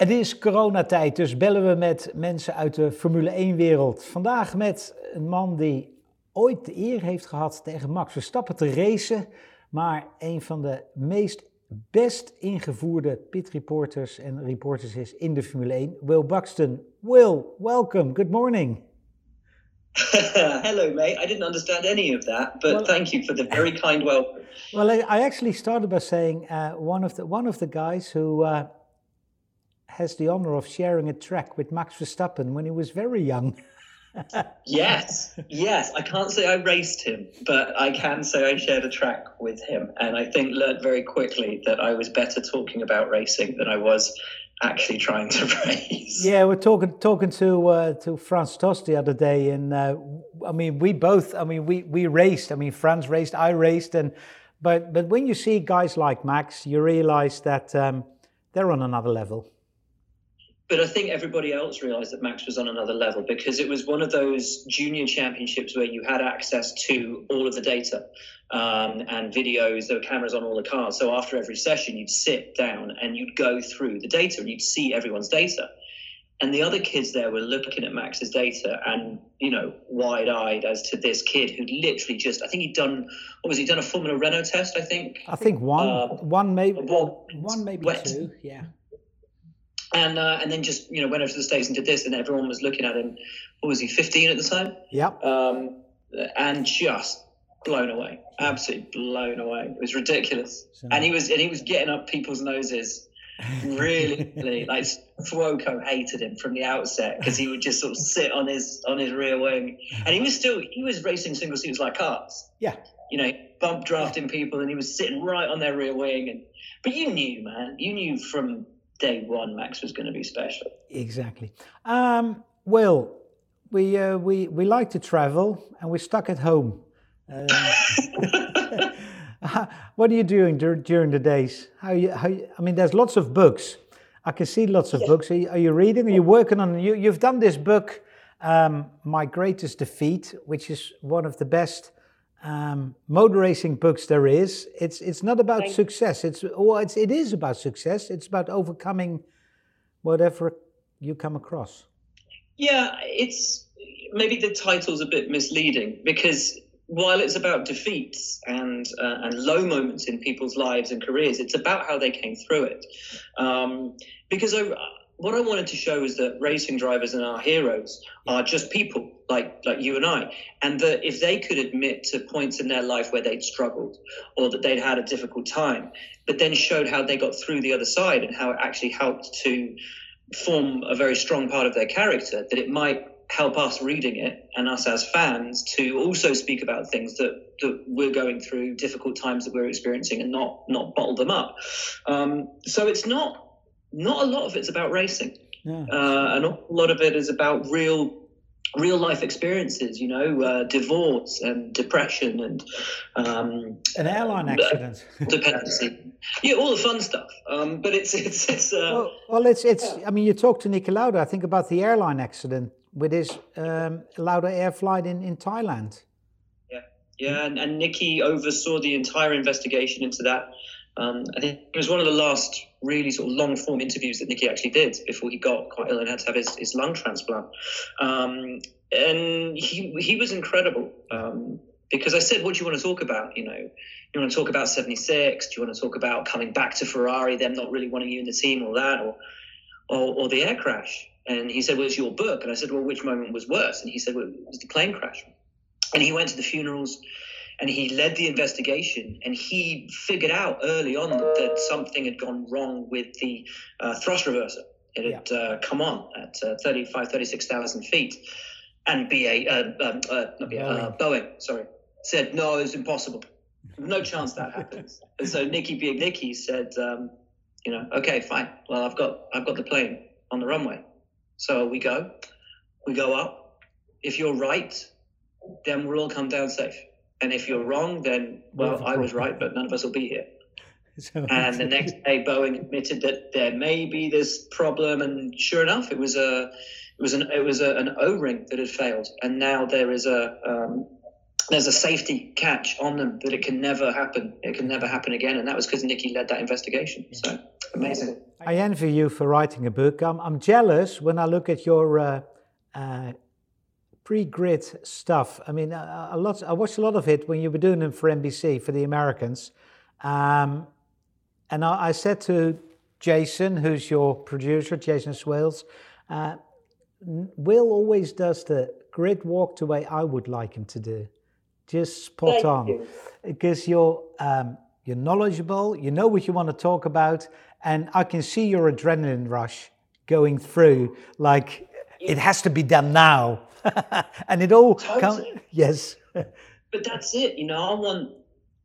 Het is coronatijd, dus bellen we met mensen uit de Formule 1-wereld. Vandaag met een man die ooit de eer heeft gehad tegen Max Verstappen te racen, maar een van de meest best ingevoerde pitreporters en reporters is in de Formule 1, Will Buxton. Will, welcome, good morning. Hello, mate. I didn't understand any of that, but well, thank you for the very kind welcome. Well, I actually started by saying uh, one of the one of the guys who uh, has the honor of sharing a track with Max Verstappen when he was very young. yes, yes. I can't say I raced him, but I can say I shared a track with him. And I think learned very quickly that I was better talking about racing than I was actually trying to race. Yeah, we're talking talking to uh, to Franz Tost the other day, and uh, I mean, we both. I mean, we we raced. I mean, Franz raced, I raced, and but but when you see guys like Max, you realize that um, they're on another level but I think everybody else realized that Max was on another level because it was one of those junior championships where you had access to all of the data um, and videos. There were cameras on all the cars. So after every session, you'd sit down and you'd go through the data and you'd see everyone's data. And the other kids there were looking at Max's data and, you know, wide eyed as to this kid who'd literally just, I think he'd done, what was he done a Formula Renault test, I think? I think one, uh, one maybe, well, one maybe wet. two, yeah and uh, and then just you know went over to the states and did this, and everyone was looking at him. What was he, fifteen at the time? Yep. Um, and just blown away, absolutely blown away. It was ridiculous, so, and he was and he was getting up people's noses. really, like Fuoco hated him from the outset because he would just sort of sit on his on his rear wing, and he was still he was racing single seats like cars. Yeah, you know, bump drafting people, and he was sitting right on their rear wing. And but you knew, man, you knew from day one Max was going to be special. Exactly. Um, well, we, uh, we, we like to travel and we're stuck at home. Uh, what are you doing dur- during the days? How you, how you, I mean, there's lots of books. I can see lots of yeah. books. Are you, are you, reading? Are you working on? You, you've done this book, um, My Greatest Defeat, which is one of the best um, motor racing books there is. It's it's not about success. It's well, it's it is about success. It's about overcoming whatever you come across. Yeah, it's maybe the title's a bit misleading because while it's about defeats and uh, and low moments in people's lives and careers, it's about how they came through it. Um, because I, what I wanted to show is that racing drivers and our heroes are just people like like you and I, and that if they could admit to points in their life where they'd struggled or that they'd had a difficult time, but then showed how they got through the other side and how it actually helped to form a very strong part of their character, that it might help us reading it and us as fans to also speak about things that, that we're going through, difficult times that we're experiencing, and not not bottle them up. Um, so it's not not a lot of it's about racing. Yeah. Uh, and a lot of it is about real real life experiences you know uh, divorce and depression and um, an airline accident dependency yeah all the fun stuff um, but it's it's it's uh, well, well, it's it's yeah. i mean you talked to Niki Lauda i think about the airline accident with his um, Lauda air flight in in thailand yeah yeah and, and oversaw the entire investigation into that um, I think it was one of the last really sort of long form interviews that Niki actually did before he got quite ill and had to have his, his lung transplant. Um, and he he was incredible um, because I said, "What do you want to talk about?" You know, you want to talk about '76? Do you want to talk about coming back to Ferrari, them not really wanting you in the team, or that, or or, or the air crash? And he said, "Well, it's your book." And I said, "Well, which moment was worse?" And he said, "Well, it was the plane crash." And he went to the funerals and he led the investigation and he figured out early on that something had gone wrong with the uh, thrust reverser. It had yeah. uh, come on at uh, 35 36,000 feet. And BA uh, um, uh, not BA, Boeing. Boeing sorry said no it's impossible. No chance that happens. And so Niki being Niki said um, you know okay fine. Well I've got I've got the plane on the runway. So we go we go up. If you're right then we'll all come down safe and if you're wrong, then, well, I was right, but none of us will be here. So, and the next day, Boeing admitted that there may be this problem, and sure enough, it was a it was an it was a, an O ring that had failed, and now there is a um, there's a safety catch on them that it can never happen. It can never happen again, and that was because Niki led that investigation. So amazing. I envy you for writing a book. I'm, I'm jealous when I look at your uh, uh, pre-grid stuff. I mean, a, a, lot. I watched a lot of it when you were doing it for NBC for the Americans, um, and I, I, said to Jason, who's your producer, Jason Swales, uh, Will always does the grid walk the way I would like him to do just spot Thank on you. because you're um, you're knowledgeable you know what you want to talk about and i can see your adrenaline rush going through like it has to be done now and it all totally. yes but that's it you know i want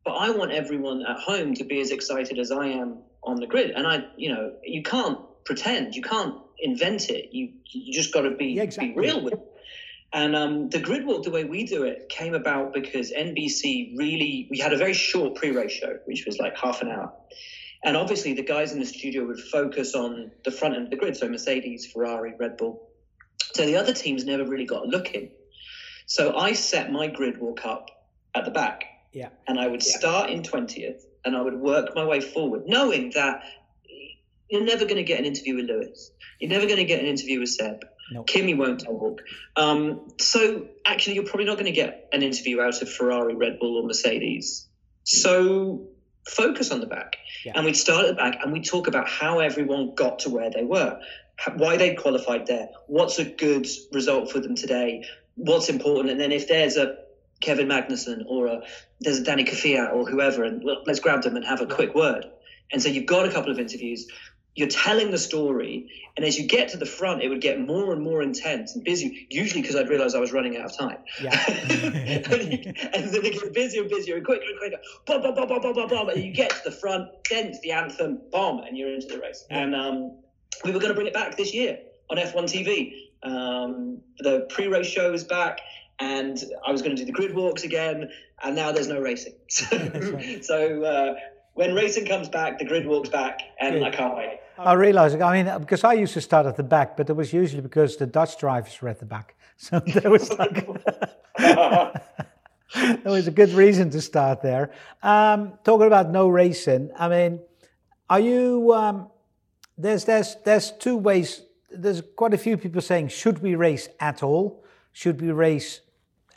but i want everyone at home to be as excited as i am on the grid and i you know you can't pretend you can't invent it you you just got to be yeah, exactly. be real with it and um, the grid walk, the way we do it, came about because NBC really, we had a very short pre race show, which was like half an hour. And obviously, the guys in the studio would focus on the front end of the grid, so Mercedes, Ferrari, Red Bull. So the other teams never really got a look in. So I set my grid walk up at the back. Yeah. And I would yeah. start in 20th and I would work my way forward, knowing that you're never going to get an interview with Lewis. You're never going to get an interview with Seb. Nope. Kimi won't talk. Um, so actually, you're probably not going to get an interview out of Ferrari, Red Bull, or Mercedes. So focus on the back. Yeah. And we'd start at the back and we'd talk about how everyone got to where they were, why they qualified there, what's a good result for them today, what's important. And then if there's a Kevin Magnussen or a, there's a Danny Kvyat or whoever, and let's grab them and have a quick word. And so you've got a couple of interviews you're telling the story, and as you get to the front, it would get more and more intense and busy. Usually, because I'd realize I was running out of time. Yeah. and, then it gets busier and busier and quicker and quicker. Boom, boom, boom, boom, boom, boom. And you get to the front, then it's the anthem, bomb, and you're into the race. Yeah. And um, we were going to bring it back this year on F1 TV. Um, the pre-race show is back, and I was going to do the grid walks again, and now there's no racing. So, so uh, when racing comes back, the grid walks back, and Good. I can't wait. I realize, I mean, because I used to start at the back, but it was usually because the Dutch drivers were at the back. So there was like, there was a good reason to start there. Um, talking about no racing, I mean, are you, um, there's, there's, there's two ways, there's quite a few people saying, should we race at all? Should we race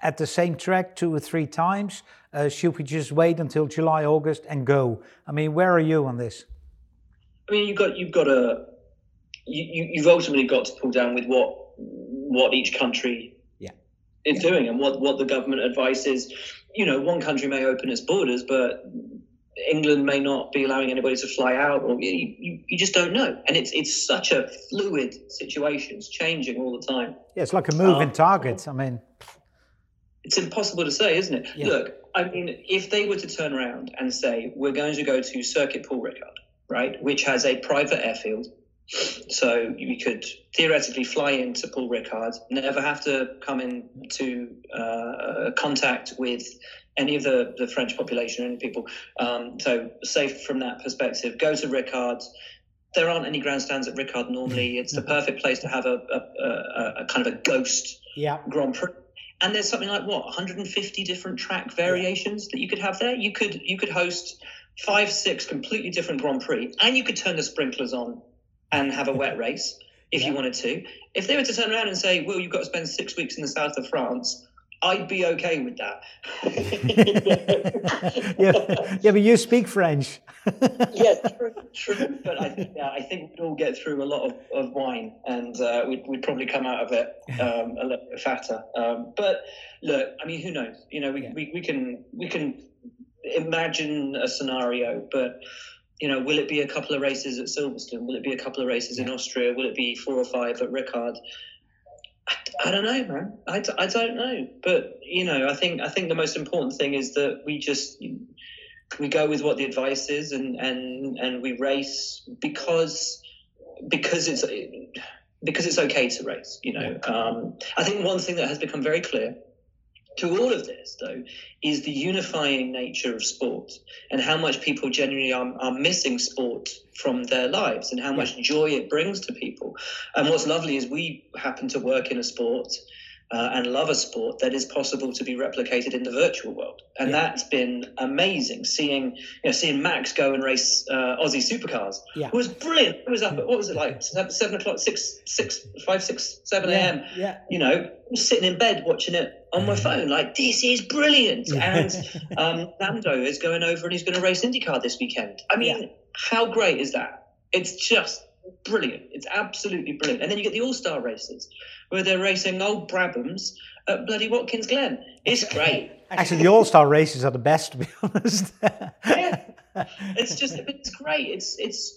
at the same track two or three times? Uh, should we just wait until July, August and go? I mean, where are you on this? I mean, you've got you've got a you, you've ultimately got to pull down with what what each country yeah. is yeah. doing and what what the government advice is. You know, one country may open its borders, but England may not be allowing anybody to fly out, or you, you, you, just don't know. And it's it's such a fluid situation; it's changing all the time. Yeah, it's like a moving um, target. I mean, it's impossible to say, isn't it? Yeah. Look, I mean, if they were to turn around and say we're going to go to Circuit Paul Ricard, right, which has a private airfield. So we could theoretically fly into Paul Ricard, never have to come into uh, contact with any of the, the French population or any people. Um, so safe from that perspective. Go to Ricard. There aren't any grandstands at Ricard normally. It's the perfect place to have a, a, a, a kind of a ghost yeah. Grand Prix and there's something like what 150 different track variations that you could have there you could you could host five, six completely different Grand Prix, and you could turn the sprinklers on and have a wet race if yeah. you wanted to. If they were to turn around and say, "Well, you've got to spend six weeks in the south of France," I'd be okay with that. yeah, yeah, but you speak French. yeah, true, true. But I, yeah, I think we'd all get through a lot of, of wine, and uh, we'd, we'd probably come out of it um, a little bit fatter. Um, but look, I mean, who knows? You know, we, yeah. we, we can we can imagine a scenario, but you know, will it be a couple of races at Silverstone? Will it be a couple of races in Austria? Will it be four or five at Ricard? I, I don't know, man. I, I don't know. But you know, I think I think the most important thing is that we just we go with what the advice is, and and and we race because because it's because it's okay to race. You know, um, I think one thing that has become very clear to all of this, though, is the unifying nature of sport and how much people genuinely are, are missing sport from their lives and how much joy it brings to people. And what's lovely is we happen to work in a sport uh, and love a sport that is possible to be replicated in the virtual world. And yeah. that's been amazing. Seeing you know, seeing Max go and race uh, Aussie supercars yeah. was brilliant. It was up at what was it like seven o'clock, six, six, five, six, seven a.m. Yeah. yeah. You know, sitting in bed watching it on my phone. Like this is brilliant. And um, Nando is going over and he's going to race IndyCar this weekend. I mean, how great is that? It's just brilliant. It's absolutely brilliant. And then you get the All Star races where they're racing old Brabhams at bloody Watkins Glen. It's great. Actually, the All Star races are the best, to be honest. yeah, it's just it's great. It's it's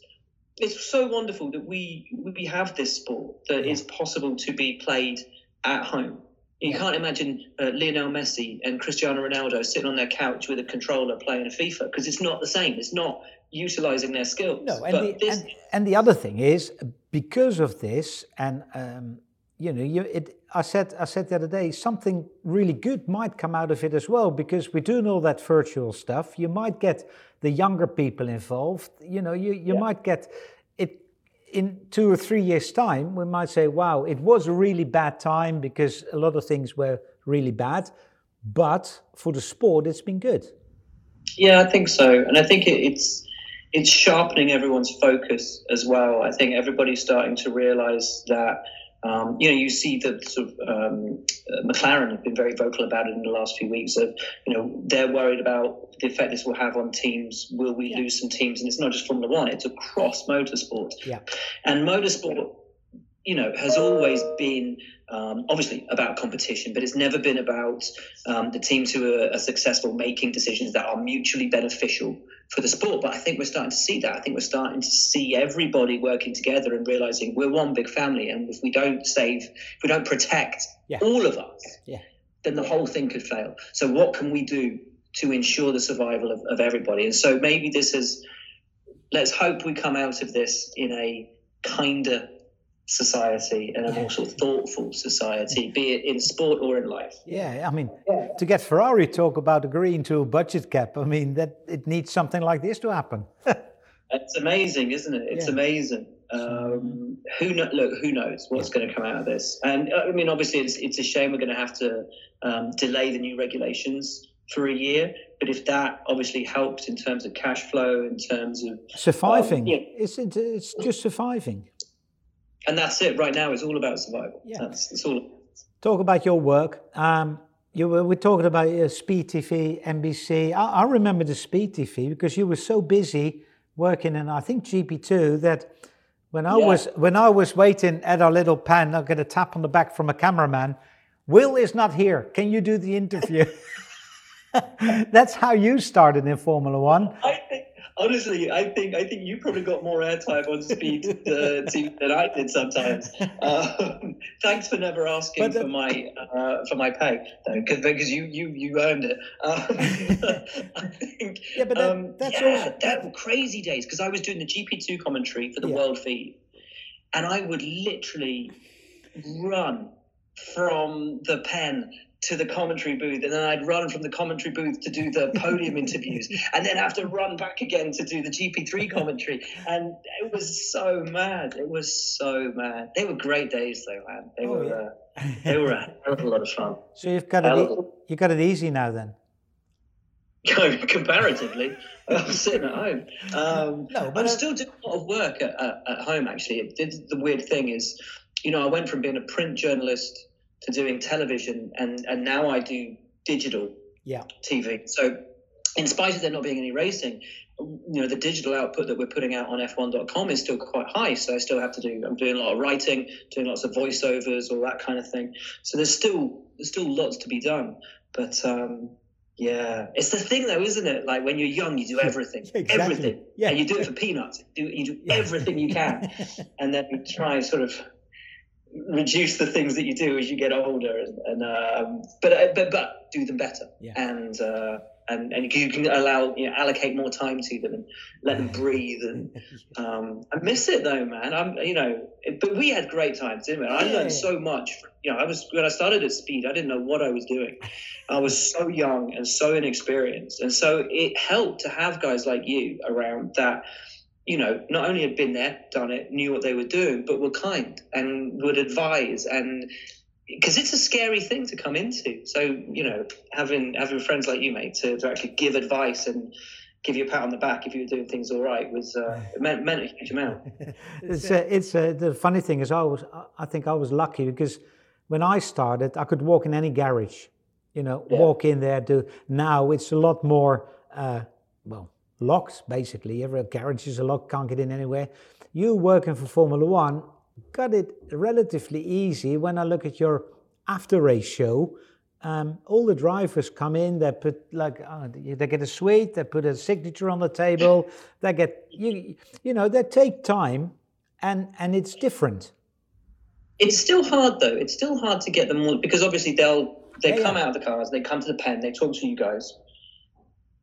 it's so wonderful that we we have this sport that yeah. is possible to be played at home. You yeah. can't imagine uh, Lionel Messi and Cristiano Ronaldo sitting on their couch with a controller playing a FIFA because it's not the same. It's not utilizing their skills. No, and, the, this... and, and, the other thing is because of this, and um, you know, you, it, I said I said the other day something really good might come out of it as well because we're doing all that virtual stuff. You might get the younger people involved. You know, you you yeah. might get it in two or three years' time. We might say, "Wow, it was a really bad time because a lot of things were really bad." But for the sport, it's been good. Yeah, I think so, and I think it, it's it's sharpening everyone's focus as well. I think everybody's starting to realize that. Um, you know, you see that sort of um, uh, McLaren have been very vocal about it in the last few weeks. Of you know, they're worried about the effect this will have on teams. Will we yeah. lose some teams? And it's not just Formula One; it's across motorsport. Yeah. And motorsport, you know, has always been um, obviously about competition, but it's never been about um, the teams who are, are, successful making decisions that are mutually beneficial for the sport. But I think we're starting to see that. I think we're starting to see everybody working together and realizing we're one big family, and if we don't save, if we don't protect yeah. all of us, yeah. then the whole thing could fail. So what can we do to ensure the survival of, of everybody? And so maybe this is. Let's hope we come out of this in a kinder society and a more sort of thoughtful society, be it in sport or in life. Yeah, I mean, yeah. to get Ferrari talk about agreeing to a budget cap, I mean that it needs something like this to happen. it's amazing, isn't it? It's yeah. amazing. Um, who know, look? Who knows what's yeah. going to come out of this? And uh, I mean, obviously, it's it's a shame we're going to have to um, delay the new regulations for a year. But if that obviously helps in terms of cash flow, in terms of surviving, um, yeah. it's, it's just surviving and that's it. Right now, it's all about survival. Yeah. That's, that's all. Talk about your work. Um, you were we're talking about uh, Speed TV, NBC. I, I, remember the Speed TV because you were so busy working in I think GP2 that when I yeah. was when I was waiting at our little pen, I get a tap on the back from a cameraman. Will is not here. Can you do the interview? That's how you started in Formula One. I think honestly, I think I think you probably got more airtime on speed uh, than I did sometimes. Um, thanks for never asking uh, for my uh, for my pay, though, because you you you earned it. Um, I think. Yeah, but that, um, that's yeah, also, that were crazy days because I was doing the GP two commentary for the yeah. World Feed, and I would literally run from the pen to the commentary booth and then I'd run from the commentary booth to do the podium interviews and then have to run back again to do the GP3 commentary. And it was so mad. It was so mad. They were great days though man. They oh, were yeah. uh, they were a, a lot of fun. So you've got it e- you got it easy now then? Comparatively. I'm sitting at home. Um, no, but I'm still doing a lot of work at, at, at home actually. It, it, the weird thing is you know I went from being a print journalist to doing television, and and now I do digital yeah. TV. So, in spite of there not being any racing, you know, the digital output that we're putting out on F1.com is still quite high. So I still have to do. I'm doing a lot of writing, doing lots of voiceovers, all that kind of thing. So there's still there's still lots to be done. But um, yeah, it's the thing though, isn't it? Like when you're young, you do everything, exactly. everything, yeah, and you do it for peanuts. You do, you do yeah. everything you can, and then you try sort of reduce the things that you do as you get older, and, and um, but uh, but but do them better, yeah. and uh, and and you can allow you know, allocate more time to them and let them breathe. And um, I miss it though, man. I'm you know, it, but we had great times, didn't we? I yeah. learned so much. You know, I was when I started at Speed, I didn't know what I was doing. I was so young and so inexperienced, and so it helped to have guys like you around that you know, not only had been there, done it, knew what they were doing, but were kind and would advise and because it's a scary thing to come into. So you know, having having friends like you, mate, to, to actually give advice and give you a pat on the back if you were doing things all right was uh, meant, meant a huge amount. it's a, it's uh, the funny thing is I was I think I was lucky because when I started I could walk in any garage, you know, yeah. walk in there. Do now it's a lot more uh, well locked basically. Every garage is a lock, can't get in anywhere. You working for Formula One got it relatively easy when I look at your after race show. Um, all the drivers come in, they put like uh, they get a suite, they put a signature on the table, they get you you know they take time, and and it's different. It's still hard though. It's still hard to get them all because obviously they'll they yeah, come yeah. out of the cars, they come to the pen, they talk to you guys,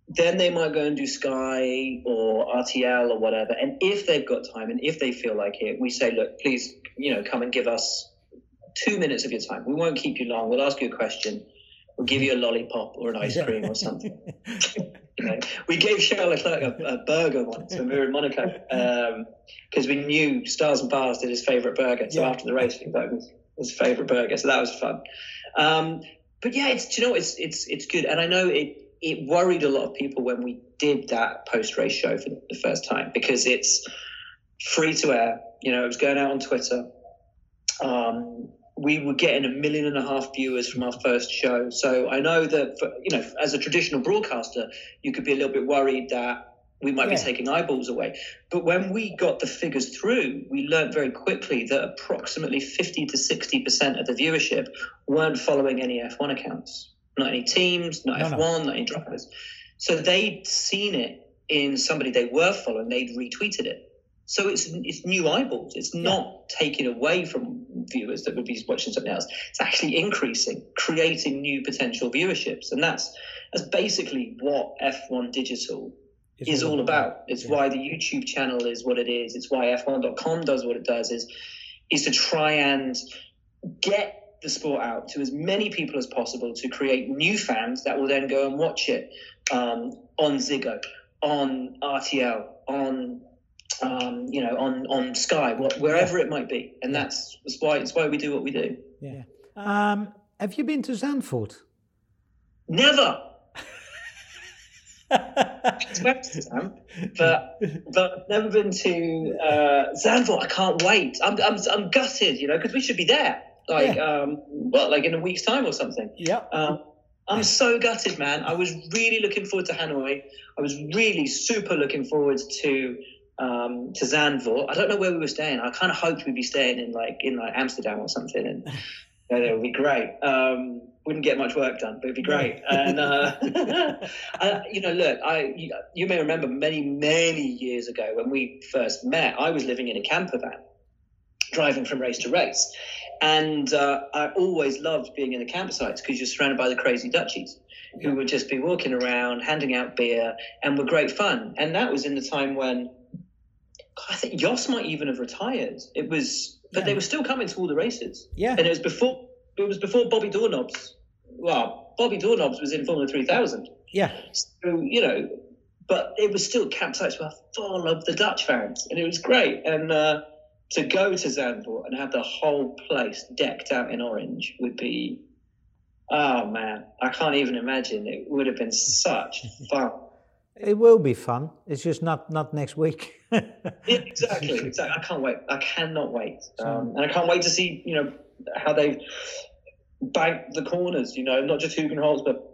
then they might go and do Sky or RTL or whatever. And if they've got time and if they feel like it, we say, look, please, you know, come and give us two minutes of your time. We won't keep you long. We'll ask you a question. We'll give you a lollipop or an ice cream or something. you know, we gave Charles Leclerc a, a burger once when we were in Monaco because um, we knew Stars and Bars did his favorite burger. So yeah. after the race, it was his favorite burger. So that was fun. Um, but yeah, it's you know it's it's it's good, and I know it it worried a lot of people when we did that post race show for the first time because it's free to air. You know, it was going out on Twitter. Um, we were getting a million and a half viewers from our first show. So I know that, for, you know, as a traditional broadcaster, you could be a little bit worried that we might yeah. be taking eyeballs away. But when we got the figures through, we learned very quickly that approximately 50 to 60% of the viewership weren't following any F1 accounts not any teams, not no, F1, no. not any drivers. So they'd seen it in somebody they were following, they'd retweeted it. So it's it's new eyeballs. It's yeah. not taking away from viewers that would be watching something else. It's actually increasing, creating new potential viewerships, and that's that's basically what F1 Digital it's is all about. about. It's yeah. why the YouTube channel is what it is. It's why F1.com does what it does. Is is to try and get the sport out to as many people as possible to create new fans that will then go and watch it um, on Ziggo, on RTL, on um, you know, on on Sky, wherever it might be, and that's, that's why it's why we do what we do. Yeah. Um, have you been to Zandvoort? Never. but but never been to uh, Zandvoort. I can't wait. I'm I'm, I'm gutted, you know, because we should be there like yeah. um what like in a week's time or something yeah um, i'm so gutted man i was really looking forward to hanoi i was really super looking forward to um to Zandvoort. i don't know where we were staying i kind of hoped we'd be staying in like in like amsterdam or something and you know, that would be great um wouldn't get much work done, but it'd be great. And uh, I, you know, look, I you, you, may remember many many years ago when we first met. I was living in a camper van, driving from race to race, and uh, I always loved being in the campsites because you're surrounded by the crazy Dutchies who would just be walking around, handing out beer, and were great fun. And that was in the time when I think Jos might even have retired. It was, but yeah. they were still coming to all the races. Yeah, and it was before it was before Bobby Doorknobs. Well, Bobby Doorknobs was in Formula Three Thousand. Yeah, so you know, but it was still campsites were full of the Dutch fans, and it was great. And uh, to go to Zandvoort and have the whole place decked out in orange would be, oh man, I can't even imagine. It would have been such fun. It will be fun. It's just not not next week. yeah, exactly, exactly. I can't wait. I cannot wait, um, and I can't wait to see you know how they bank the corners. You know, not just Hugenholtz, but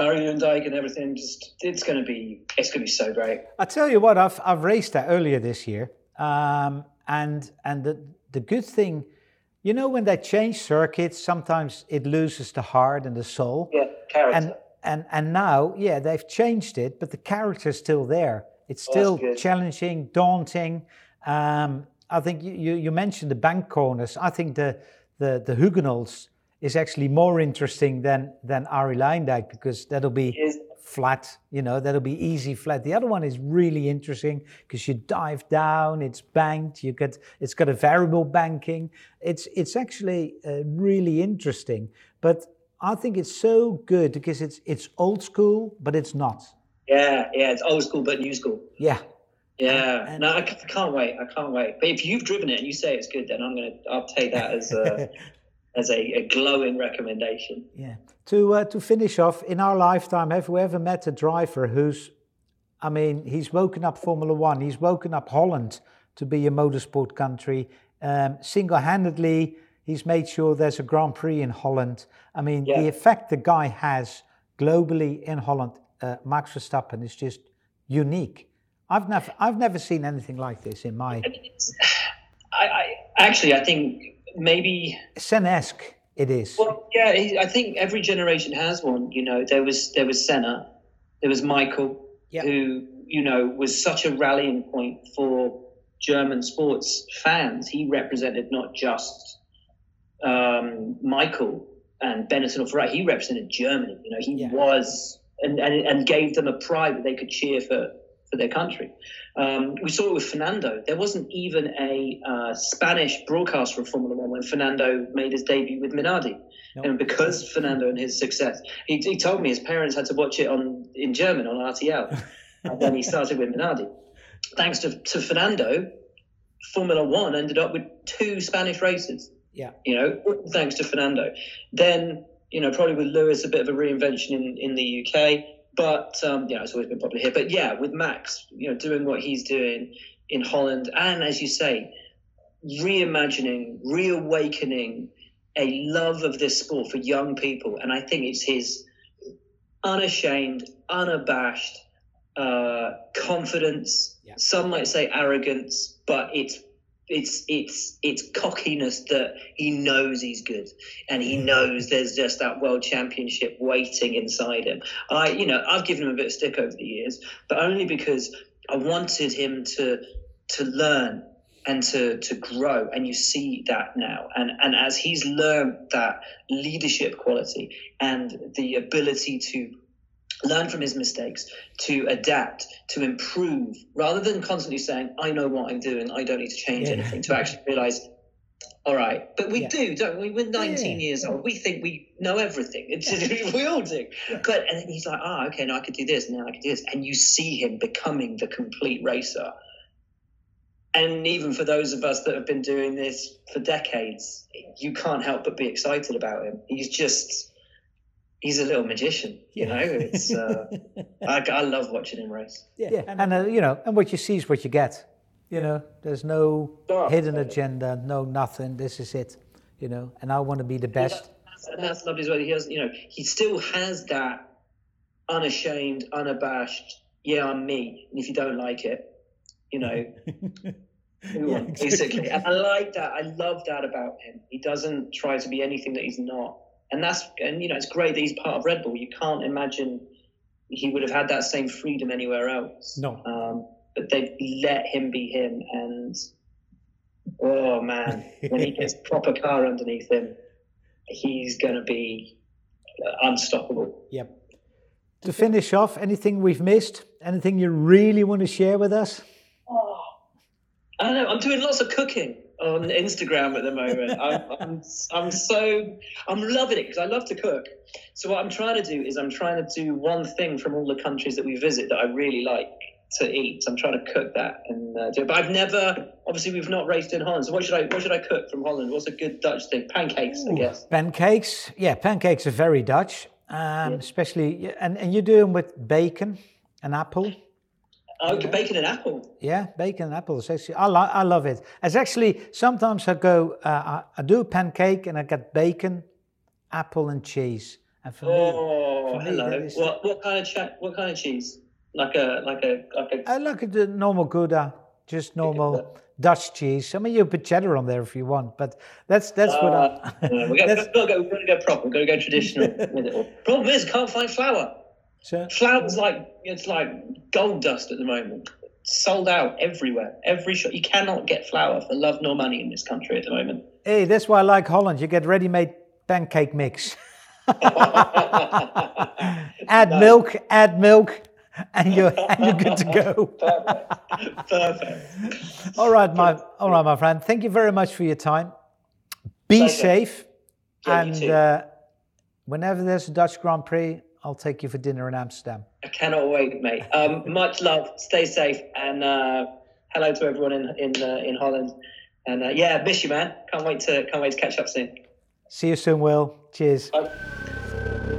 Arie Luyendyk and everything. Just it's going to be it's going to be so great. I tell you what, I've I've raced that earlier this year. Um, and and the, the good thing, you know, when they change circuits, sometimes it loses the heart and the soul. Yeah, character. And and and now, yeah, they've changed it, but the character is still there. It's oh, still oh, challenging, daunting. Um, I think you, you, you mentioned the bank corners. I think the the the Hugenholtz is actually more interesting than than Arie Luyendyk because that'll be flat, you know, that'll be easy flat. The other one is really interesting because you dive down, it's banked, you get, it's got a variable banking. It's, it's actually uh, really interesting. But I think it's so good because it's, it's old school, but it's not. Yeah, yeah, it's old school, but new school. Yeah. Yeah, and, no, I can't wait. I can't wait. But if you've driven it and you say it's good, then I'm gonna, I'll take that as a, as a, a glowing recommendation. Yeah. To uh, to finish off, in our lifetime, have we ever met a driver who's, I mean, he's woken up Formula One, he's woken up Holland to be a motorsport country. Um, single-handedly, he's made sure there's a Grand Prix in Holland. I mean, yeah. the effect the guy has globally in Holland, uh, Max Verstappen, is just unique. I've never, I've never seen anything like this in my. I, I actually, I think maybe Senna-esque it is. Well, yeah, I think every generation has one. You know, there was there was Senna, there was Michael, yep. who you know was such a rallying point for German sports fans. He represented not just um, Michael and Benetton or Ferrari. He represented Germany. You know, he yeah. was and, and and gave them a pride that they could cheer for for their country. Um, we saw it with Fernando. There wasn't even a uh, Spanish broadcast for Formula One when Fernando made his debut with Minardi. Nope. And because Fernando and his success, he, he, told me his parents had to watch it on in German on RTL. and then he started with Minardi. Thanks to, to Fernando, Formula One ended up with two Spanish races. Yeah. You know, thanks to Fernando. Then, you know, probably with Lewis, a bit of a reinvention in, in the UK. But um, yeah, it's always been popular here. But yeah, with Max, you know, doing what he's doing in Holland, and as you say, reimagining, reawakening a love of this sport for young people, and I think it's his unashamed, unabashed uh, confidence. Yeah. Some might say arrogance, but it's it's it's it's cockiness that he knows he's good. And he mm. knows there's just that world championship waiting inside him. I you know i've given him a bit of stick over the years but only because i wanted him to to learn and to to grow. And you see that now. And and as he's learned that leadership quality and the ability to learn from his mistakes, to adapt, to improve, rather than constantly saying, I know what I'm doing, I don't need to change yeah. anything, to actually realize, all right. But we yeah. do, don't we? We're 19 yeah. years old. We think we know everything. It's, we all do. But and then he's like, ah, oh, okay, now I could do this, now I could do this. And you see him becoming the complete racer. And even for those of us that have been doing this for decades, you can't help but be excited about him. He's just he's a little magician. You know, it's uh, I, I love watching him race. Yeah, yeah. and uh, you know, and what you see is what you get. You know, there's no oh, hidden agenda, no nothing. This is it. You know, and I want to be the best. and that's lovely as well. He has, you know, he still has that unashamed, unabashed. Yeah, I'm me, and if you don't like it, you know. yeah, basically, and I like that. I love that about him. He doesn't try to be anything that he's not and that's and you know it's great that he's part of Red Bull. You can't imagine he would have had that same freedom anywhere else. No. Um, but they let him be him, and oh man, when he gets proper car underneath him, he's going to be unstoppable. Yep. To finish off, anything we've missed? Anything you really want to share with us? Oh, I don't know. I'm doing lots of cooking on Instagram at the moment. I'm, I'm, I'm so I'm loving it because I love to cook. So what I'm trying to do is I'm trying to do one thing from all the countries that we visit that I really like to eat. So I'm trying to cook that and uh, do it. But I've never, obviously, we've not raced in Holland. So what should I what should I cook from Holland? What's a good Dutch thing? Pancakes, Ooh, I guess. Pancakes, yeah, pancakes are very Dutch, um, yeah. especially and and you do them with bacon and apple. Oh, bacon and apple. Yeah, bacon and apple. Actually, I, lo- I love it. It's actually, sometimes I go, uh, I, I, do a pancake and I get bacon, apple and cheese. And for oh, me, for hello. Me, what, what kind of what kind of cheese? Like a, like a, like a... I like a normal Gouda, just normal Dutch cheese. I mean, you put cheddar on there if you want, but that's that's uh, what I. we're going to go, we're going to go proper. We're going to go traditional with it all. Problem is, can't find flour. Sure. Flour's like it's like gold dust at the moment. Sold out everywhere, every shop. You cannot get flour for love nor money in this country at the moment. Hey, that's why I like Holland. You get ready-made pancake mix. add no. milk, add milk, and you're and you're good to go. Perfect. Perfect. all right, my all right, my friend. Thank you very much for your time. Be safe, yeah, and uh, whenever there's a Dutch Grand Prix, I'll take you for dinner in Amsterdam. I cannot wait, mate. Um, much love. Stay safe, and uh, hello to everyone in in uh, in Holland. And uh, yeah, miss you, man. Can't wait to can't wait to catch up soon. See you soon, Will. Cheers. Bye.